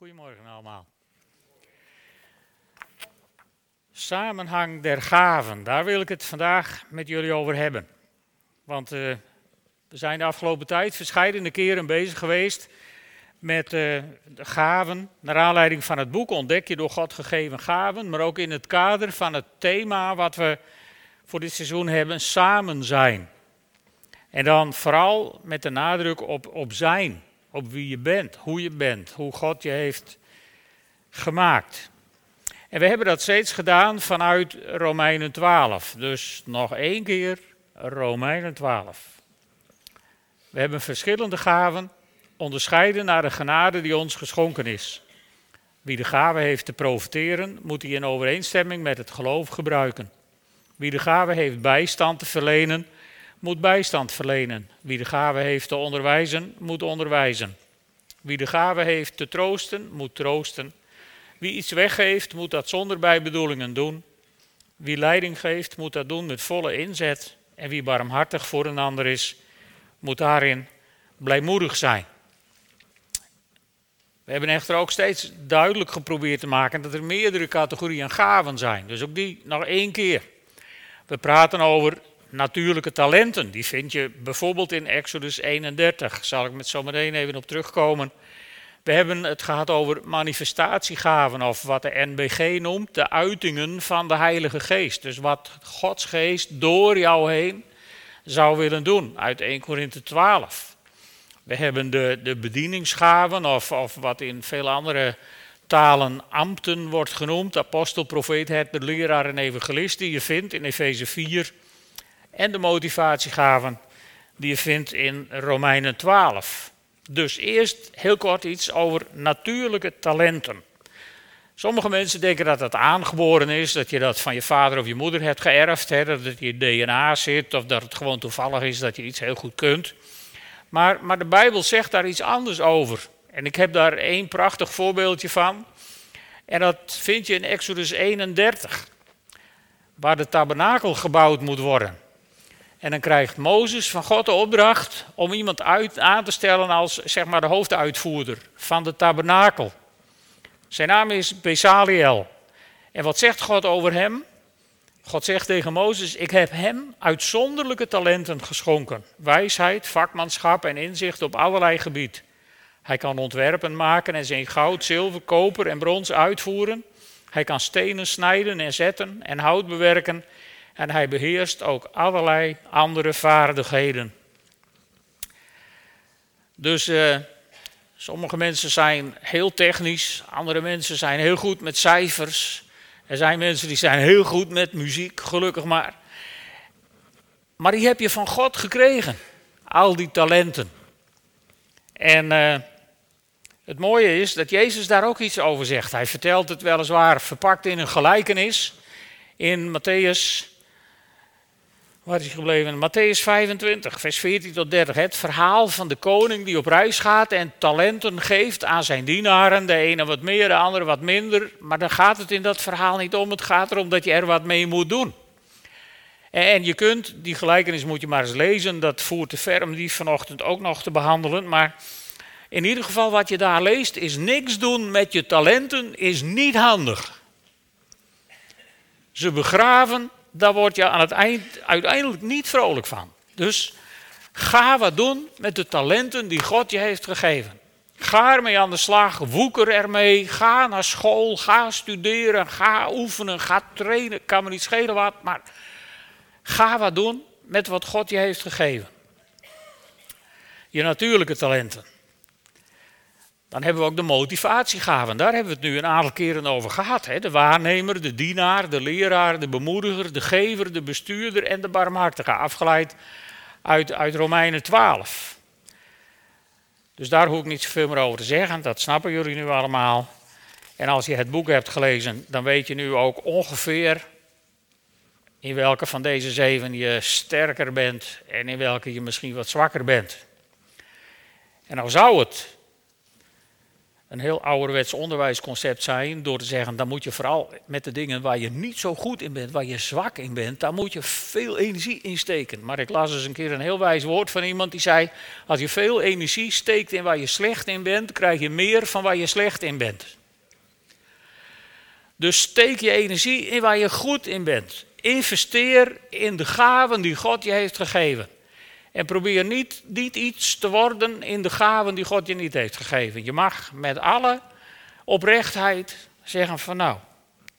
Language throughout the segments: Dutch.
Goedemorgen allemaal. Samenhang der gaven, daar wil ik het vandaag met jullie over hebben. Want uh, we zijn de afgelopen tijd verschillende keren bezig geweest met uh, de gaven. Naar aanleiding van het boek Ontdek je door God gegeven gaven, maar ook in het kader van het thema wat we voor dit seizoen hebben, samen zijn. En dan vooral met de nadruk op, op zijn op wie je bent, hoe je bent, hoe God je heeft gemaakt. En we hebben dat steeds gedaan vanuit Romeinen 12. Dus nog één keer Romeinen 12. We hebben verschillende gaven, onderscheiden naar de genade die ons geschonken is. Wie de gave heeft te profiteren, moet die in overeenstemming met het geloof gebruiken. Wie de gave heeft bijstand te verlenen, moet bijstand verlenen. Wie de gave heeft te onderwijzen, moet onderwijzen. Wie de gave heeft te troosten, moet troosten. Wie iets weggeeft, moet dat zonder bijbedoelingen doen. Wie leiding geeft, moet dat doen met volle inzet. En wie barmhartig voor een ander is, moet daarin blijmoedig zijn. We hebben echter ook steeds duidelijk geprobeerd te maken dat er meerdere categorieën gaven zijn. Dus ook die nog één keer. We praten over natuurlijke talenten. Die vind je bijvoorbeeld in Exodus 31. Zal ik met zo meteen even op terugkomen. We hebben het gehad over manifestatiegaven, of wat de NBG noemt, de uitingen van de Heilige Geest. Dus wat Gods Geest door jou heen zou willen doen, uit 1 Korinthe 12. We hebben de, de bedieningsgaven, of, of wat in veel andere talen ambten wordt genoemd, apostel, profeet, herder, leraar en evangelist, die je vindt in Efeze 4 en de motivatiegaven die je vindt in Romeinen 12. Dus eerst heel kort iets over natuurlijke talenten. Sommige mensen denken dat dat aangeboren is, dat je dat van je vader of je moeder hebt geërfd, hè, dat het in je DNA zit of dat het gewoon toevallig is dat je iets heel goed kunt. Maar, maar de Bijbel zegt daar iets anders over. En ik heb daar één prachtig voorbeeldje van. En dat vind je in Exodus 31, waar de tabernakel gebouwd moet worden. En dan krijgt Mozes van God de opdracht om iemand uit, aan te stellen als zeg maar, de hoofduitvoerder van de tabernakel. Zijn naam is Bezaliel. En wat zegt God over hem? God zegt tegen Mozes: Ik heb hem uitzonderlijke talenten geschonken: wijsheid, vakmanschap en inzicht op allerlei gebied. Hij kan ontwerpen maken en zijn goud, zilver, koper en brons uitvoeren. Hij kan stenen snijden en zetten en hout bewerken en hij beheerst ook allerlei andere vaardigheden. Dus uh, sommige mensen zijn heel technisch, andere mensen zijn heel goed met cijfers. Er zijn mensen die zijn heel goed met muziek, gelukkig maar. Maar die heb je van God gekregen, al die talenten. En uh, het mooie is dat Jezus daar ook iets over zegt. Hij vertelt het weliswaar verpakt in een gelijkenis in Matthäus Waar is hij gebleven? Matthäus 25, vers 14 tot 30. Het verhaal van de koning die op reis gaat en talenten geeft aan zijn dienaren. De ene wat meer, de andere wat minder. Maar dan gaat het in dat verhaal niet om. Het gaat erom dat je er wat mee moet doen. En je kunt, die gelijkenis moet je maar eens lezen. Dat voert te ver om die vanochtend ook nog te behandelen. Maar in ieder geval wat je daar leest is niks doen met je talenten is niet handig. Ze begraven daar word je aan het eind uiteindelijk niet vrolijk van. Dus ga wat doen met de talenten die God je heeft gegeven. Ga ermee aan de slag, woeker ermee, ga naar school, ga studeren, ga oefenen, ga trainen. Kan me niet schelen wat, maar ga wat doen met wat God je heeft gegeven. Je natuurlijke talenten. Dan hebben we ook de motivatiegaven. Daar hebben we het nu een aantal keren over gehad. Hè? De waarnemer, de dienaar, de leraar, de bemoediger, de gever, de bestuurder en de barmhartige. Afgeleid uit, uit Romeinen 12. Dus daar hoef ik niet zoveel meer over te zeggen. Dat snappen jullie nu allemaal. En als je het boek hebt gelezen, dan weet je nu ook ongeveer in welke van deze zeven je sterker bent en in welke je misschien wat zwakker bent. En nou zou het een heel ouderwets onderwijsconcept zijn door te zeggen, dan moet je vooral met de dingen waar je niet zo goed in bent, waar je zwak in bent, daar moet je veel energie in steken. Maar ik las eens een keer een heel wijs woord van iemand die zei, als je veel energie steekt in waar je slecht in bent, krijg je meer van waar je slecht in bent. Dus steek je energie in waar je goed in bent. Investeer in de gaven die God je heeft gegeven. En probeer niet, iets te worden in de gaven die God je niet heeft gegeven. Je mag met alle oprechtheid zeggen van nou,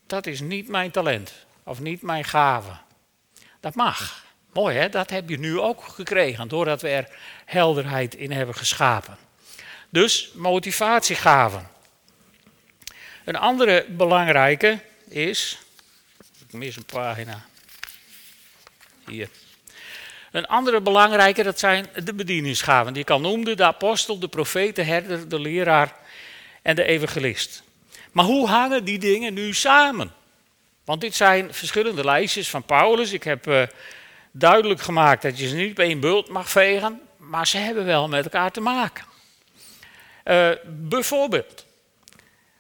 dat is niet mijn talent of niet mijn gave. Dat mag. Mooi hè, dat heb je nu ook gekregen doordat we er helderheid in hebben geschapen. Dus motivatiegaven. Een andere belangrijke is, ik mis een pagina, hier. Een andere belangrijke, dat zijn de bedieningsgaven. Die ik al noemde, de apostel, de profeet, de herder, de leraar en de evangelist. Maar hoe hangen die dingen nu samen? Want dit zijn verschillende lijstjes van Paulus. Ik heb uh, duidelijk gemaakt dat je ze niet op één bult mag vegen, maar ze hebben wel met elkaar te maken. Uh, bijvoorbeeld,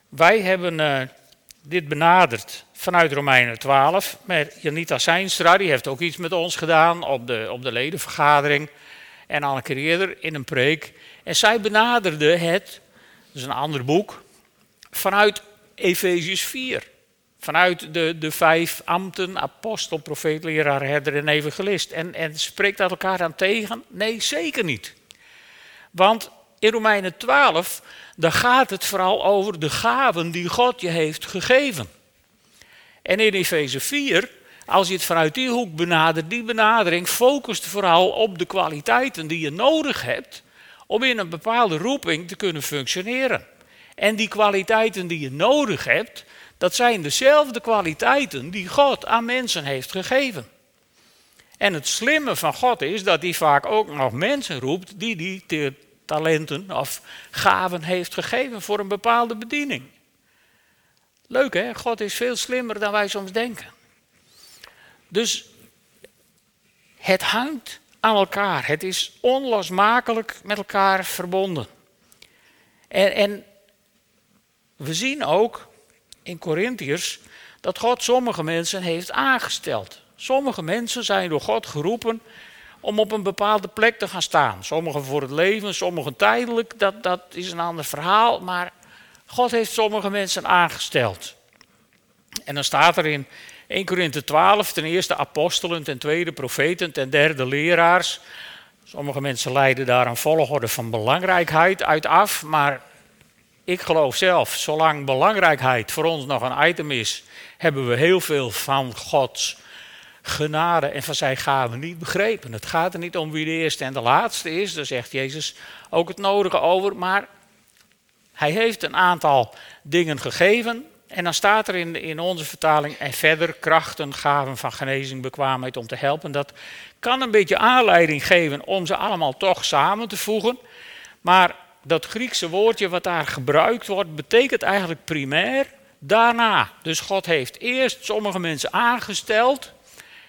wij hebben uh, dit benaderd vanuit Romeinen 12. Met Janita Seinstra, die heeft ook iets met ons gedaan op de, op de ledenvergadering. En al een keer eerder in een preek. En zij benaderde het, dat is een ander boek, vanuit Efeziërs 4. Vanuit de, de vijf ambten, apostel, profeet, leraar, herder en evangelist. En, en spreekt dat elkaar dan tegen? Nee, zeker niet. Want in Romeinen 12, daar gaat het vooral over de gaven die God je heeft gegeven. En in Efeze 4, als je het vanuit die hoek benadert, die benadering focust vooral op de kwaliteiten die je nodig hebt om in een bepaalde roeping te kunnen functioneren. En die kwaliteiten die je nodig hebt, dat zijn dezelfde kwaliteiten die God aan mensen heeft gegeven. En het slimme van God is dat hij vaak ook nog mensen roept die die talenten of gaven heeft gegeven voor een bepaalde bediening. Leuk hè, God is veel slimmer dan wij soms denken. Dus het hangt aan elkaar. Het is onlosmakelijk met elkaar verbonden. En, en we zien ook in Corinthiërs dat God sommige mensen heeft aangesteld. Sommige mensen zijn door God geroepen om op een bepaalde plek te gaan staan. Sommigen voor het leven, sommigen tijdelijk, dat, dat is een ander verhaal. Maar God heeft sommige mensen aangesteld. En dan staat er in 1 Korinthe 12, ten eerste apostelen, ten tweede profeten, ten derde leraars. Sommige mensen leiden daar een volgorde van belangrijkheid uit af, maar ik geloof zelf, zolang belangrijkheid voor ons nog een item is, hebben we heel veel van Gods genade en van zijn gaven niet begrepen. Het gaat er niet om wie de eerste en de laatste is, daar zegt Jezus ook het nodige over, maar hij heeft een aantal dingen gegeven. En dan staat er in, in onze vertaling en verder krachten, gaven van genezing, bekwaamheid om te helpen. Dat kan een beetje aanleiding geven om ze allemaal toch samen te voegen. Maar dat Griekse woordje wat daar gebruikt wordt, betekent eigenlijk primair daarna. Dus God heeft eerst sommige mensen aangesteld.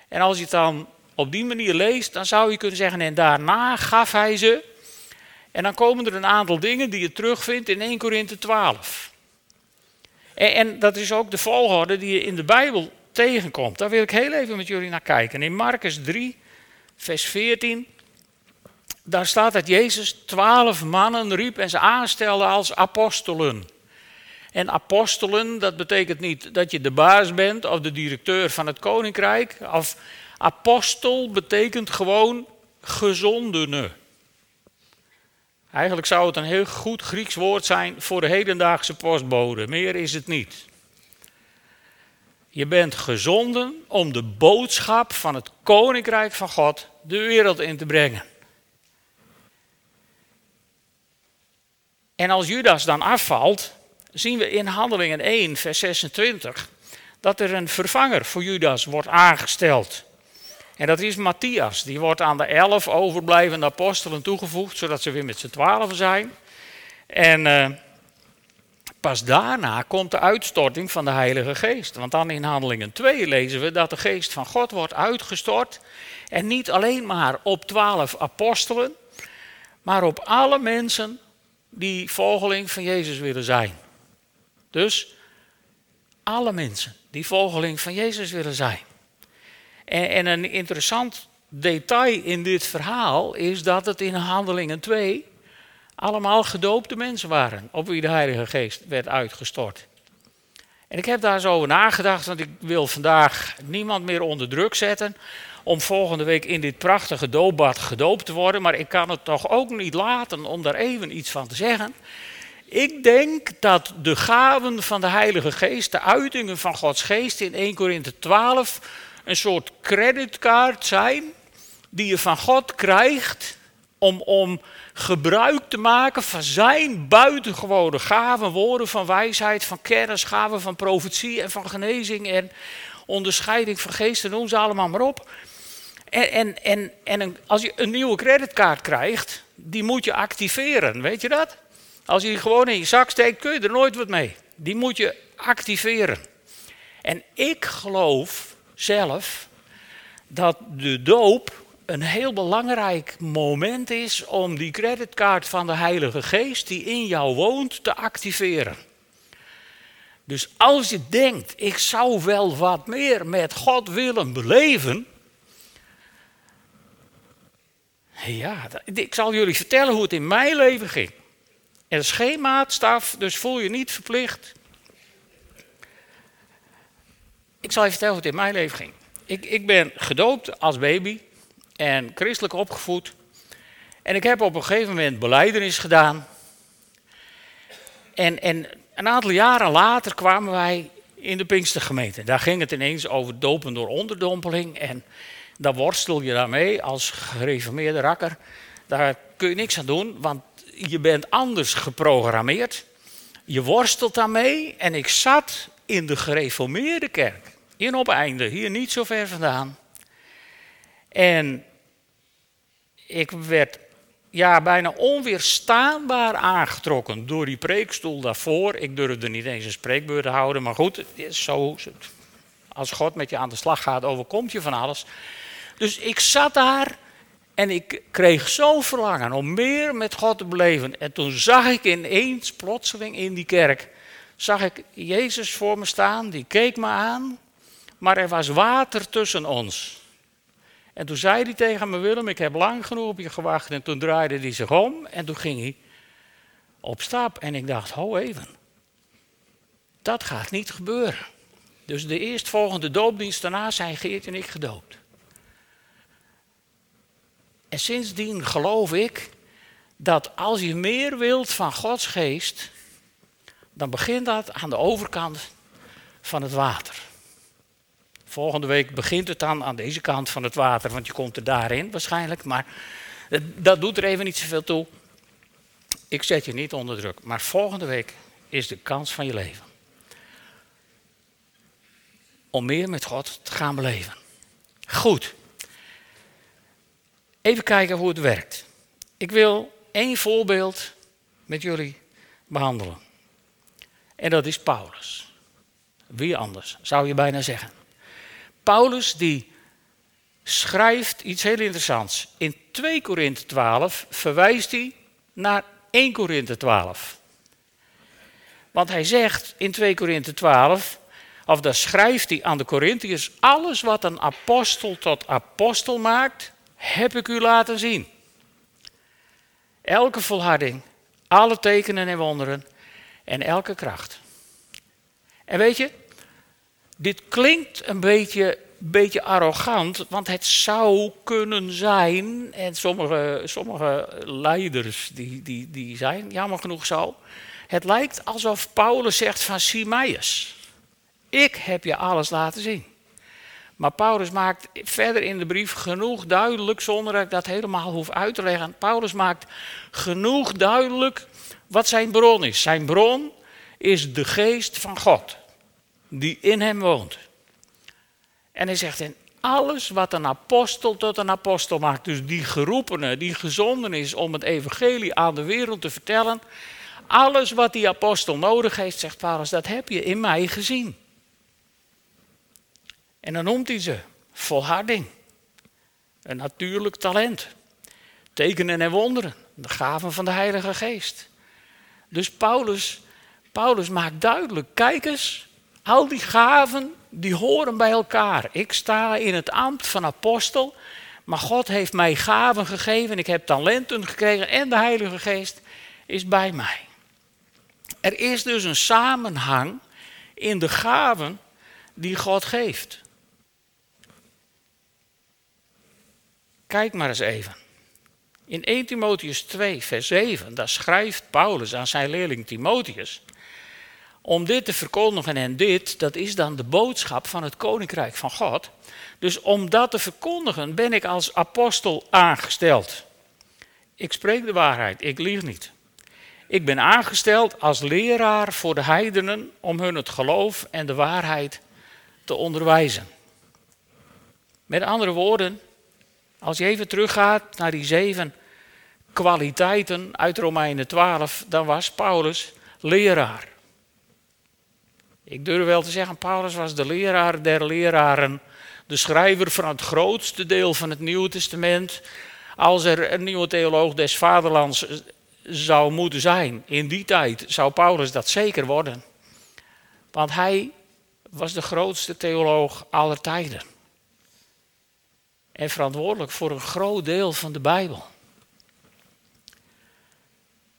En als je het dan op die manier leest, dan zou je kunnen zeggen, en daarna gaf hij ze. En dan komen er een aantal dingen die je terugvindt in 1 Korinthe 12. En, en dat is ook de volgorde die je in de Bijbel tegenkomt. Daar wil ik heel even met jullie naar kijken. In Marcus 3, vers 14, daar staat dat Jezus twaalf mannen riep en ze aanstelde als apostelen. En apostelen, dat betekent niet dat je de baas bent of de directeur van het koninkrijk. Of apostel betekent gewoon gezondene. Eigenlijk zou het een heel goed Grieks woord zijn voor de hedendaagse postbode. Meer is het niet. Je bent gezonden om de boodschap van het koninkrijk van God de wereld in te brengen. En als Judas dan afvalt, zien we in Handelingen 1, vers 26, dat er een vervanger voor Judas wordt aangesteld. En dat is Matthias. Die wordt aan de elf overblijvende apostelen toegevoegd, zodat ze weer met z'n twaalf zijn. En uh, pas daarna komt de uitstorting van de Heilige Geest. Want dan in Handelingen 2 lezen we dat de Geest van God wordt uitgestort. En niet alleen maar op twaalf apostelen, maar op alle mensen die volgeling van Jezus willen zijn. Dus alle mensen die volgeling van Jezus willen zijn. En, en een interessant detail in dit verhaal is dat het in Handelingen 2 allemaal gedoopte mensen waren op wie de Heilige Geest werd uitgestort. En ik heb daar zo over nagedacht, want ik wil vandaag niemand meer onder druk zetten om volgende week in dit prachtige doopbad gedoopt te worden. Maar ik kan het toch ook niet laten om daar even iets van te zeggen. Ik denk dat de gaven van de Heilige Geest, de uitingen van Gods Geest in 1 Korinthe 12, een soort creditcard zijn die je van God krijgt om, om gebruik te maken van zijn buitengewone gaven, woorden van wijsheid, van kennis, gaven van profetie en van genezing en onderscheiding van geesten, noem ze allemaal maar op. En, en, en, en als je een nieuwe creditkaart krijgt, die moet je activeren, weet je dat? Als je die gewoon in je zak steekt, kun je er nooit wat mee. Die moet je activeren. En ik geloof zelf dat de doop een heel belangrijk moment is om die creditkaart van de Heilige Geest die in jou woont te activeren. Dus als je denkt, ik zou wel wat meer met God willen beleven. Ja, ik zal jullie vertellen hoe het in mijn leven ging. Er is geen maatstaf, dus voel je niet verplicht. Ik zal je vertellen het in mijn leven ging. Ik, ik ben gedoopt als baby en christelijk opgevoed. En ik heb op een gegeven moment beleidenis gedaan. En, en een aantal jaren later kwamen wij in de Pinkstergemeente. Daar ging het ineens over dopen door onderdompeling. En daar worstel je daarmee als gereformeerde rakker. Daar kun je niks aan doen, want je bent anders geprogrammeerd. Je worstelt daarmee. En ik zat in de gereformeerde kerk. In op einde, hier niet zo ver vandaan. En ik werd ja, bijna onweerstaanbaar aangetrokken door die preekstoel daarvoor. Ik durfde niet eens een spreekbeurt te houden, maar goed, zo, als God met je aan de slag gaat, overkomt je van alles. Dus ik zat daar en ik kreeg zo'n verlangen om meer met God te beleven. En toen zag ik ineens, plotseling in die kerk, zag ik Jezus voor me staan, die keek me aan, maar er was water tussen ons. En toen zei hij tegen me, Willem, ik heb lang genoeg op je gewacht. En toen draaide hij zich om en toen ging hij op stap. En ik dacht, ho even, dat gaat niet gebeuren. Dus de eerstvolgende doopdienst daarna zijn Geert en ik gedoopt. En sindsdien geloof ik dat als je meer wilt van Gods geest, dan begint dat aan de overkant van het water. Volgende week begint het dan aan deze kant van het water, want je komt er daarin waarschijnlijk. Maar dat doet er even niet zoveel toe. Ik zet je niet onder druk. Maar volgende week is de kans van je leven. Om meer met God te gaan beleven. Goed. Even kijken hoe het werkt. Ik wil één voorbeeld met jullie behandelen. En dat is Paulus. Wie anders, zou je bijna zeggen. Paulus die schrijft iets heel interessants. In 2 Korinthe 12 verwijst hij naar 1 Korinthe 12. Want hij zegt in 2 Korinthe 12, of daar schrijft hij aan de Corinthiërs, alles wat een apostel tot apostel maakt, heb ik u laten zien. Elke volharding, alle tekenen en wonderen en elke kracht. En weet je, dit klinkt een beetje, beetje arrogant, want het zou kunnen zijn, en sommige, sommige leiders die, die, die zijn jammer genoeg zo, het lijkt alsof Paulus zegt van Simeus, ik heb je alles laten zien. Maar Paulus maakt verder in de brief genoeg duidelijk, zonder dat ik dat helemaal hoef uit te leggen. Paulus maakt genoeg duidelijk wat zijn bron is. Zijn bron is de geest van God die in hem woont. En hij zegt, in alles wat een apostel tot een apostel maakt, dus die geroepene, die gezonden is om het evangelie aan de wereld te vertellen, alles wat die apostel nodig heeft, zegt Paulus, dat heb je in mij gezien. En dan noemt hij ze volharding, een natuurlijk talent, tekenen en wonderen, de gaven van de Heilige Geest, Dus Paulus, Paulus maakt duidelijk, kijk eens, al die gaven, die horen bij elkaar. Ik sta in het ambt van apostel, maar God heeft mij gaven gegeven, ik heb talenten gekregen en de Heilige Geest is bij mij. Er is dus een samenhang in de gaven die God geeft. Kijk maar eens even. In 1 Timotheus 2, vers 7, daar schrijft Paulus aan zijn leerling Timotheus. Om dit te verkondigen en dit, dat is dan de boodschap van het koninkrijk van God. Dus om dat te verkondigen ben ik als apostel aangesteld. Ik spreek de waarheid, ik lieg niet. Ik ben aangesteld als leraar voor de heidenen om hun het geloof en de waarheid te onderwijzen. Met andere woorden, als je even teruggaat naar die zeven kwaliteiten uit Romeinen 12, dan was Paulus leraar. Ik durf wel te zeggen, Paulus was de leraar der leraren, de schrijver van het grootste deel van het Nieuwe Testament. Als er een nieuwe theoloog des vaderlands zou moeten zijn in die tijd, zou Paulus dat zeker worden. Want hij was de grootste theoloog aller tijden. En verantwoordelijk voor een groot deel van de Bijbel.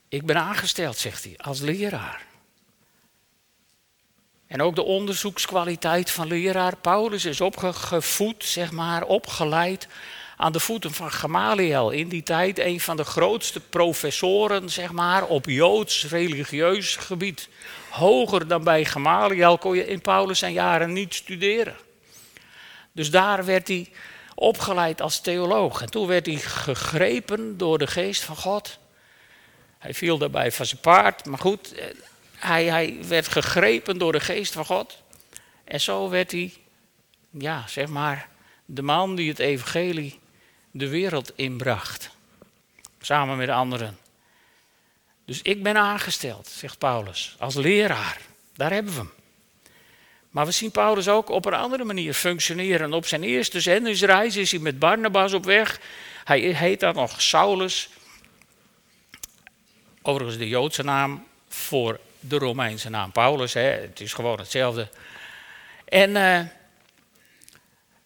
Ik ben aangesteld, zegt hij, als leraar. En ook de onderzoekskwaliteit van leraar. Paulus is opgevoed, zeg maar, opgeleid aan de voeten van Gamaliel. In die tijd een van de grootste professoren, zeg maar, op Joods religieus gebied. Hoger dan bij Gamaliel kon je in Paulus zijn jaren niet studeren. Dus daar werd hij opgeleid als theoloog. En toen werd hij gegrepen door de geest van God. Hij viel daarbij van zijn paard, maar goed, eh, hij, hij werd gegrepen door de geest van God. En zo werd hij, ja, zeg maar, de man die het evangelie de wereld inbracht. Samen met anderen. Dus ik ben aangesteld, zegt Paulus, als leraar. Daar hebben we hem. Maar we zien Paulus ook op een andere manier functioneren. Op zijn eerste zendingsreis is hij met Barnabas op weg. Hij heet dan nog Saulus. Overigens de Joodse naam voor de Romeinse naam Paulus. Hè. Het is gewoon hetzelfde. En uh,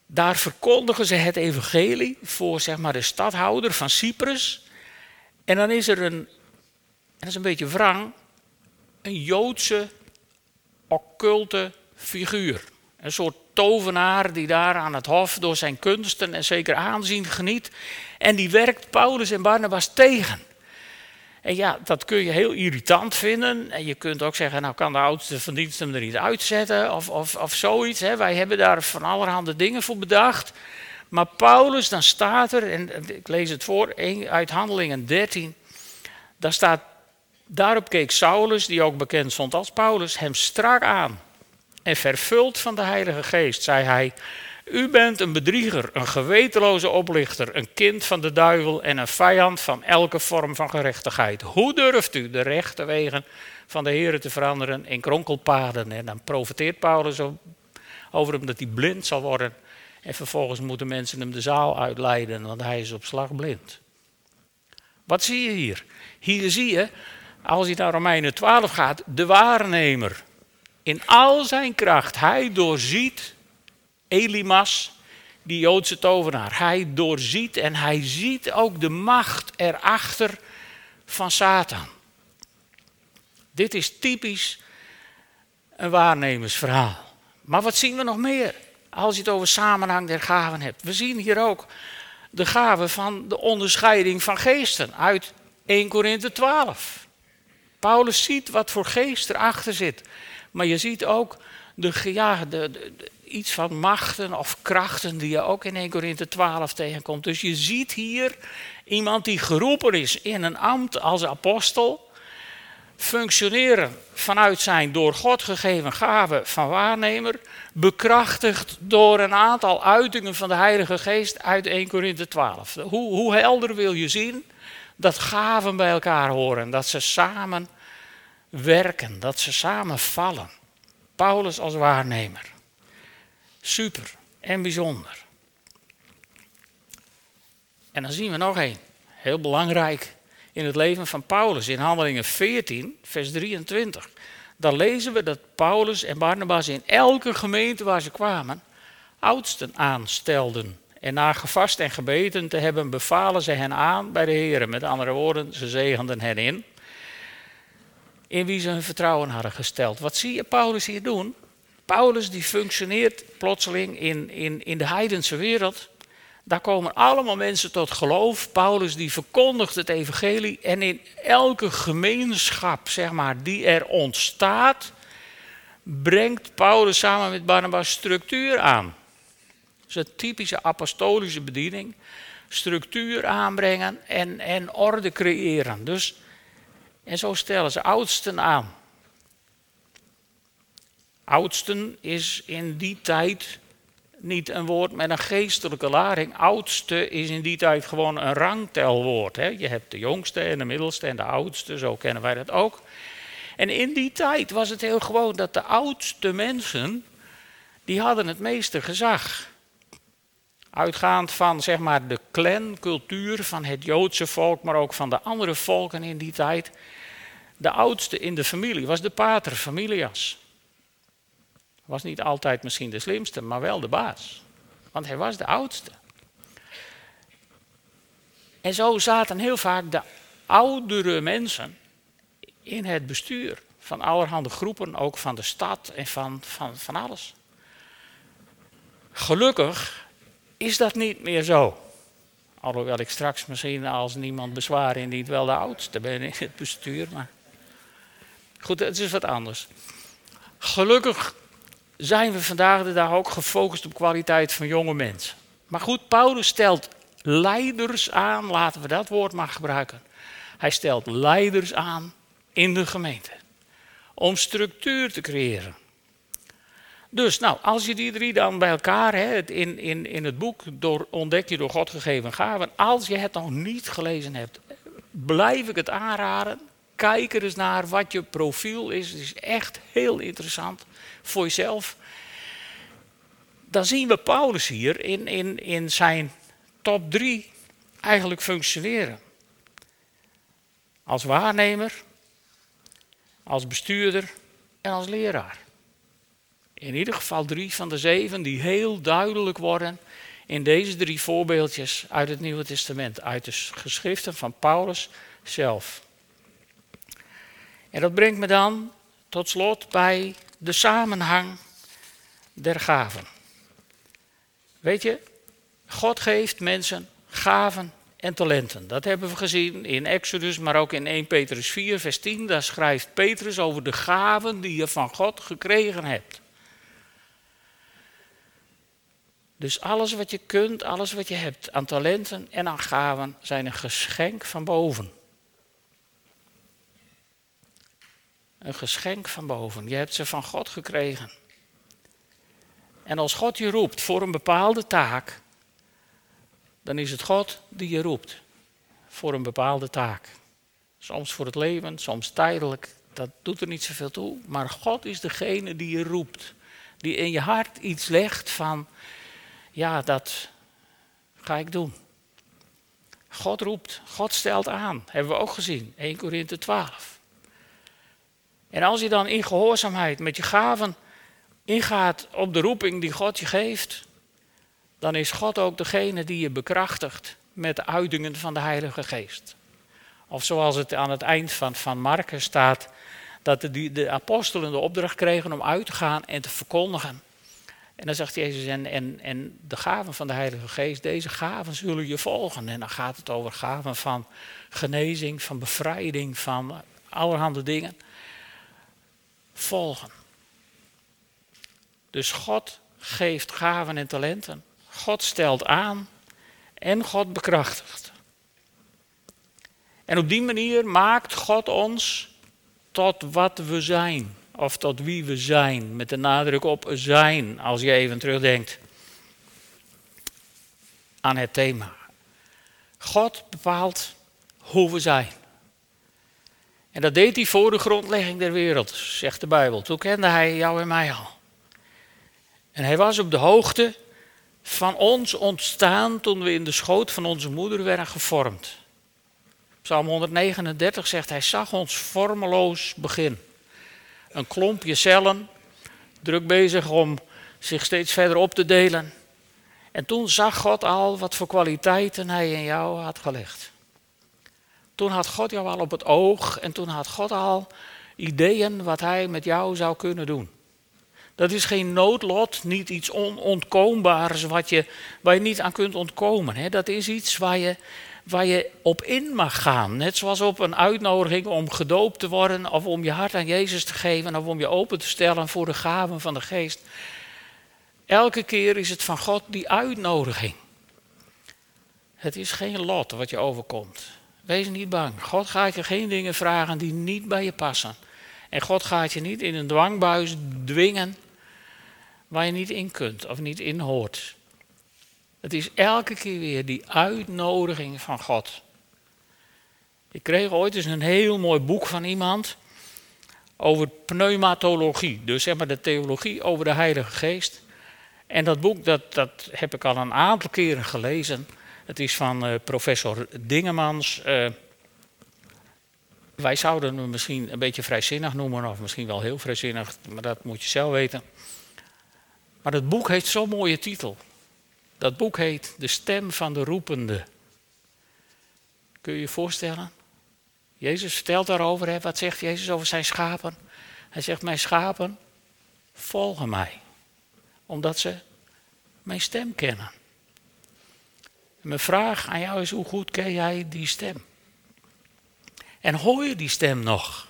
daar verkondigen ze het evangelie voor zeg maar, de stadhouder van Cyprus. En dan is er een, en dat is een beetje wrang, een Joodse occulte figuur. Een soort tovenaar die daar aan het hof door zijn kunsten en zeker aanzien geniet. En die werkt Paulus en Barnabas tegen. En ja, dat kun je heel irritant vinden. En je kunt ook zeggen, nou kan de oudste van dienst hem er niet uitzetten of, of, of zoiets. Hè. Wij hebben daar van allerhande dingen voor bedacht. Maar Paulus, dan staat er, en ik lees het voor, uit Handelingen 13. Daar staat, daarop keek Saulus, die ook bekend stond als Paulus, hem strak aan. En vervuld van de Heilige Geest, zei hij, u bent een bedrieger, een gewetenloze oplichter, een kind van de duivel en een vijand van elke vorm van gerechtigheid. Hoe durft u de rechte wegen van de Heer te veranderen in kronkelpaden? En dan profeteert Paulus over hem dat hij blind zal worden. En vervolgens moeten mensen hem de zaal uitleiden, want hij is op slag blind. Wat zie je hier? Hier zie je, als je naar Romeinen 12 gaat, de waarnemer. In al zijn kracht, hij doorziet Elimas, die Joodse tovenaar. Hij doorziet en hij ziet ook de macht erachter van Satan. Dit is typisch een waarnemersverhaal. Maar wat zien we nog meer als je het over samenhang der gaven hebt? We zien hier ook de gaven van de onderscheiding van geesten uit 1 Korinthe 12. Paulus ziet wat voor geest erachter zit. Maar je ziet ook de, ja, de, de, iets van machten of krachten die je ook in 1 Korinthe 12 tegenkomt. Dus je ziet hier iemand die geroepen is in een ambt als apostel, functioneren vanuit zijn door God gegeven gave van waarnemer, bekrachtigd door een aantal uitingen van de Heilige Geest uit 1 Korinthe 12. Hoe, hoe helder wil je zien dat gaven bij elkaar horen, dat ze samen werken, dat ze samen vallen. Paulus als waarnemer. Super en bijzonder. En dan zien we nog één, heel belangrijk in het leven van Paulus. In Handelingen 14, vers 23. Dan lezen we dat Paulus en Barnabas in elke gemeente waar ze kwamen oudsten aanstelden. En na gevast en gebeten te hebben, bevalen ze hen aan bij de Heer. Met andere woorden, ze zegenden hen in. In wie ze hun vertrouwen hadden gesteld. Wat zie je Paulus hier doen? Paulus die functioneert plotseling in, in, in de heidense wereld. Daar komen allemaal mensen tot geloof. Paulus die verkondigt het evangelie. En in elke gemeenschap zeg maar, die er ontstaat, brengt Paulus samen met Barnabas structuur aan. Dat is een typische apostolische bediening. Structuur aanbrengen en, en orde creëren. Dus, en zo stellen ze oudsten aan. Oudsten is in die tijd niet een woord met een geestelijke lading. Oudste is in die tijd gewoon een rangtelwoord. Hè? Je hebt de jongste en de middelste en de oudste, zo kennen wij dat ook. En in die tijd was het heel gewoon dat de oudste mensen, die hadden het meeste gezag. Uitgaand van zeg maar, de clancultuur van het Joodse volk, maar ook van de andere volken in die tijd. De oudste in de familie was de pater familias. Was niet altijd misschien de slimste, maar wel de baas. Want hij was de oudste. En zo zaten heel vaak de oudere mensen in het bestuur van allerhande groepen, ook van de stad en van, van, van alles. Gelukkig is dat niet meer zo. Alhoewel ik straks misschien als niemand bezwaar indient wel de oudste ben in het bestuur. Maar goed, het is wat anders. Gelukkig zijn we vandaag de dag ook gefocust op kwaliteit van jonge mensen. Maar goed, Paulus stelt leiders aan, laten we dat woord maar gebruiken. Hij stelt leiders aan in de gemeente om structuur te creëren. Dus nou, als je die drie dan bij elkaar, hebt in, in, in het boek door, ontdek je door God gegeven gaven, als je het nog niet gelezen hebt, blijf ik het aanraden. Kijk er eens naar wat je profiel is. Het is echt heel interessant voor jezelf. Dan zien we Paulus hier in, in, in zijn top drie eigenlijk functioneren. Als waarnemer, als bestuurder en als leraar. In ieder geval drie van de zeven die heel duidelijk worden in deze drie voorbeeldjes uit het Nieuwe Testament, uit de geschriften van Paulus zelf. En dat brengt me dan tot slot bij de samenhang der gaven. Weet je, God geeft mensen gaven en talenten. Dat hebben we gezien in Exodus, maar ook in 1 Petrus 4, vers 10. Daar schrijft Petrus over de gaven die je van God gekregen hebt. Dus alles wat je kunt, alles wat je hebt aan talenten en aan gaven, zijn een geschenk van boven. Een geschenk van boven. Je hebt ze van God gekregen. En als God je roept voor een bepaalde taak, dan is het God die je roept voor een bepaalde taak. Soms voor het leven, soms tijdelijk, dat doet er niet zoveel toe. Maar God is degene die je roept, die in je hart iets legt van, ja, dat ga ik doen. God roept, God stelt aan, hebben we ook gezien, 1 Korinthe 12. En als je dan in gehoorzaamheid met je gaven ingaat op de roeping die God je geeft, dan is God ook degene die je bekrachtigt met de uitingen van de Heilige Geest. Of zoals het aan het eind van, van Marcus staat, dat de, de apostelen de opdracht kregen om uit te gaan en te verkondigen. En dan zegt Jezus, en, en, en de gaven van de Heilige Geest, deze gaven zullen je volgen. En dan gaat het over gaven van genezing, van bevrijding, van allerhande dingen. Volgen. Dus God geeft gaven en talenten. God stelt aan en God bekrachtigt. En op die manier maakt God ons tot wat we zijn. Of tot wie we zijn. Met de nadruk op zijn, als je even terugdenkt aan het thema. God bepaalt hoe we zijn. En dat deed hij voor de grondlegging der wereld, zegt de Bijbel. Toen kende hij jou en mij al. En hij was op de hoogte van ons ontstaan toen we in de schoot van onze moeder werden gevormd. Psalm 139 zegt, hij zag ons vormeloos begin. Een klompje cellen, druk bezig om zich steeds verder op te delen. En toen zag God al wat voor kwaliteiten hij in jou had gelegd. Toen had God jou al op het oog en toen had God al ideeën wat hij met jou zou kunnen doen. Dat is geen noodlot, niet iets onontkoombaars wat je, waar je niet aan kunt ontkomen. Hè. Dat is iets waar je, waar je op in mag gaan. Net zoals op een uitnodiging om gedoopt te worden of om je hart aan Jezus te geven of om je open te stellen voor de gaven van de geest. Elke keer is het van God die uitnodiging. Het is geen lot wat je overkomt. Wees niet bang. God gaat je geen dingen vragen die niet bij je passen. En God gaat je niet in een dwangbuis dwingen waar je niet in kunt of niet in hoort. Het is elke keer weer die uitnodiging van God. Ik kreeg ooit eens een heel mooi boek van iemand over pneumatologie, dus zeg maar de theologie over de Heilige Geest. En dat boek dat, dat heb ik al een aantal keren gelezen. Het is van uh, professor Dingemans. Uh, wij zouden hem misschien een beetje vrijzinnig noemen, of misschien wel heel vrijzinnig, maar dat moet je zelf weten. Maar het boek heeft zo'n mooie titel. Dat boek heet De Stem van de Roepende. Kun je je voorstellen? Jezus vertelt daarover, hè, wat zegt Jezus over zijn schapen? Hij zegt, mijn schapen volgen mij, omdat ze mijn stem kennen. Mijn vraag aan jou is, hoe goed ken jij die stem? En hoor je die stem nog?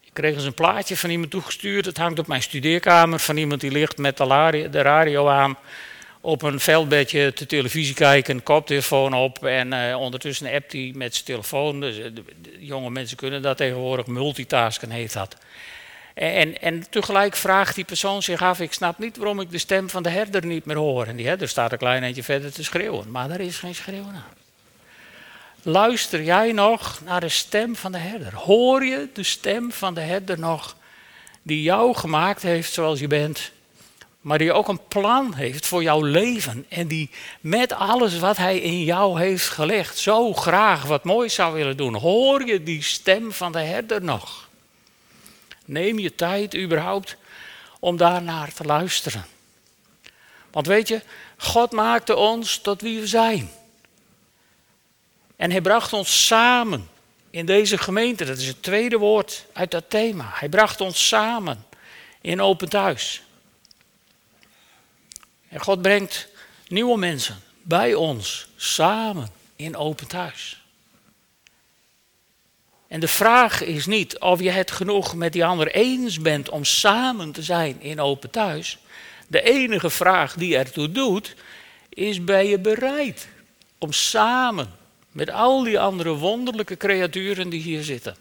Ik kreeg eens een plaatje van iemand toegestuurd. Het hangt op mijn studeerkamer van iemand die ligt met de radio aan. Op een veldbedje te televisie kijken, koptelefoon op. En uh, ondertussen appt hij met zijn telefoon. Dus, eh, jonge mensen kunnen dat tegenwoordig. Multitasken heet dat. En, en tegelijk vraagt die persoon zich af: Ik snap niet waarom ik de stem van de herder niet meer hoor. En die herder staat een klein eentje verder te schreeuwen. Maar er is geen schreeuwen aan. Luister jij nog naar de stem van de herder? Hoor je de stem van de herder nog, die jou gemaakt heeft zoals je bent, maar die ook een plan heeft voor jouw leven en die met alles wat hij in jou heeft gelegd zo graag wat moois zou willen doen? Hoor je die stem van de herder nog? Neem je tijd überhaupt om daarnaar te luisteren. Want weet je, God maakte ons tot wie we zijn. En hij bracht ons samen in deze gemeente. Dat is het tweede woord uit dat thema. Hij bracht ons samen in open thuis. En God brengt nieuwe mensen bij ons samen in open thuis. En de vraag is niet of je het genoeg met die ander eens bent om samen te zijn in open thuis. De enige vraag die ertoe doet, is ben je bereid om samen met al die andere wonderlijke creaturen die hier zitten.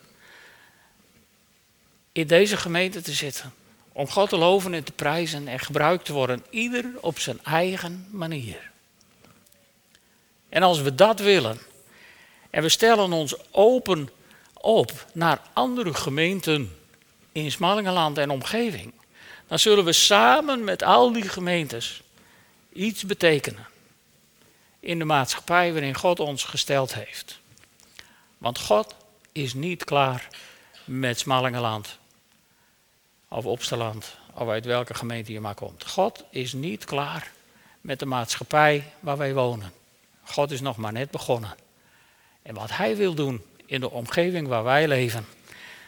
In deze gemeente te zitten. Om God te loven en te prijzen en gebruikt te worden. Ieder op zijn eigen manier. En als we dat willen. En we stellen ons open op naar andere gemeenten in Smallingenland en omgeving. Dan zullen we samen met al die gemeentes iets betekenen in de maatschappij waarin God ons gesteld heeft. Want God is niet klaar met Smallingenland of Opsteland of uit welke gemeente je maar komt. God is niet klaar met de maatschappij waar wij wonen. God is nog maar net begonnen. En wat Hij wil doen in de omgeving waar wij leven,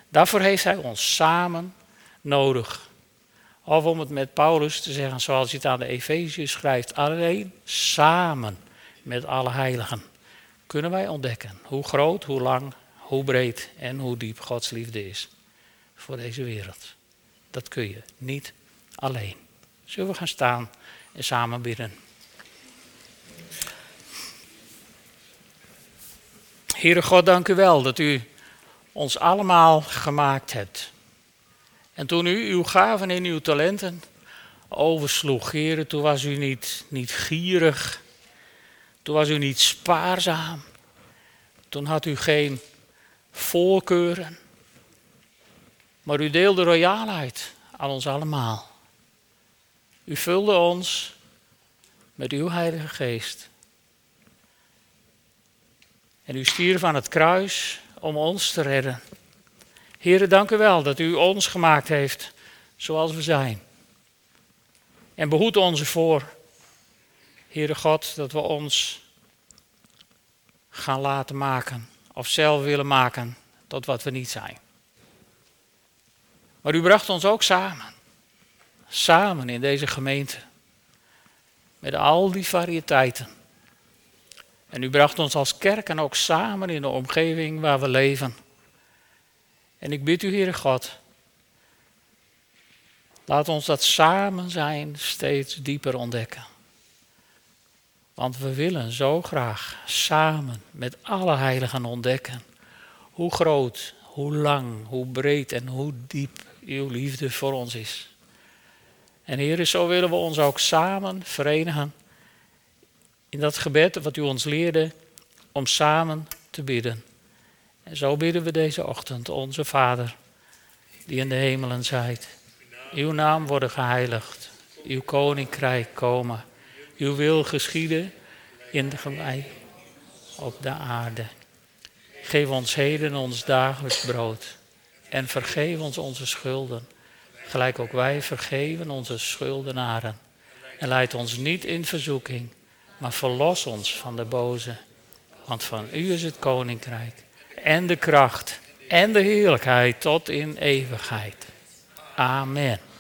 daarvoor heeft Hij ons samen nodig. Of om het met Paulus te zeggen, zoals hij het aan de Efeziërs schrijft, alleen samen met alle heiligen kunnen wij ontdekken hoe groot, hoe lang, hoe breed en hoe diep Gods liefde is voor deze wereld. Dat kun je niet alleen. Zullen we gaan staan en samen bidden? Heere God, dank u wel dat u ons allemaal gemaakt hebt. En toen u uw gaven en uw talenten oversloeg, Heere, toen was u niet, niet gierig toen was u niet spaarzaam. Toen had u geen voorkeuren. Maar u deelde royaalheid aan ons allemaal. U vulde ons met uw Heilige Geest. En u stierf aan het kruis om ons te redden. Heren, dank u wel dat u ons gemaakt heeft zoals we zijn. En behoed ons ervoor, Heere God, dat we ons gaan laten maken of zelf willen maken tot wat we niet zijn. Maar u bracht ons ook samen. Samen in deze gemeente. Met al die variëteiten. En u bracht ons als kerk en ook samen in de omgeving waar we leven. En ik bid u, Heere God, laat ons dat samen zijn steeds dieper ontdekken. Want we willen zo graag samen met alle heiligen ontdekken hoe groot, hoe lang, hoe breed en hoe diep uw liefde voor ons is. En Heer, zo willen we ons ook samen verenigen in dat gebed wat u ons leerde om samen te bidden. En zo bidden we deze ochtend, onze Vader, die in de hemelen zijt. Uw naam worden geheiligd, uw koninkrijk komen, uw wil geschieden in de gemeente op de aarde. Geef ons heden ons dagelijks brood en vergeef ons onze schulden, gelijk ook wij vergeven onze schuldenaren. En leid ons niet in verzoeking, maar verlos ons van de boze. Want van u is het koninkrijk en de kracht en de heerlijkheid tot in eeuwigheid. Amen.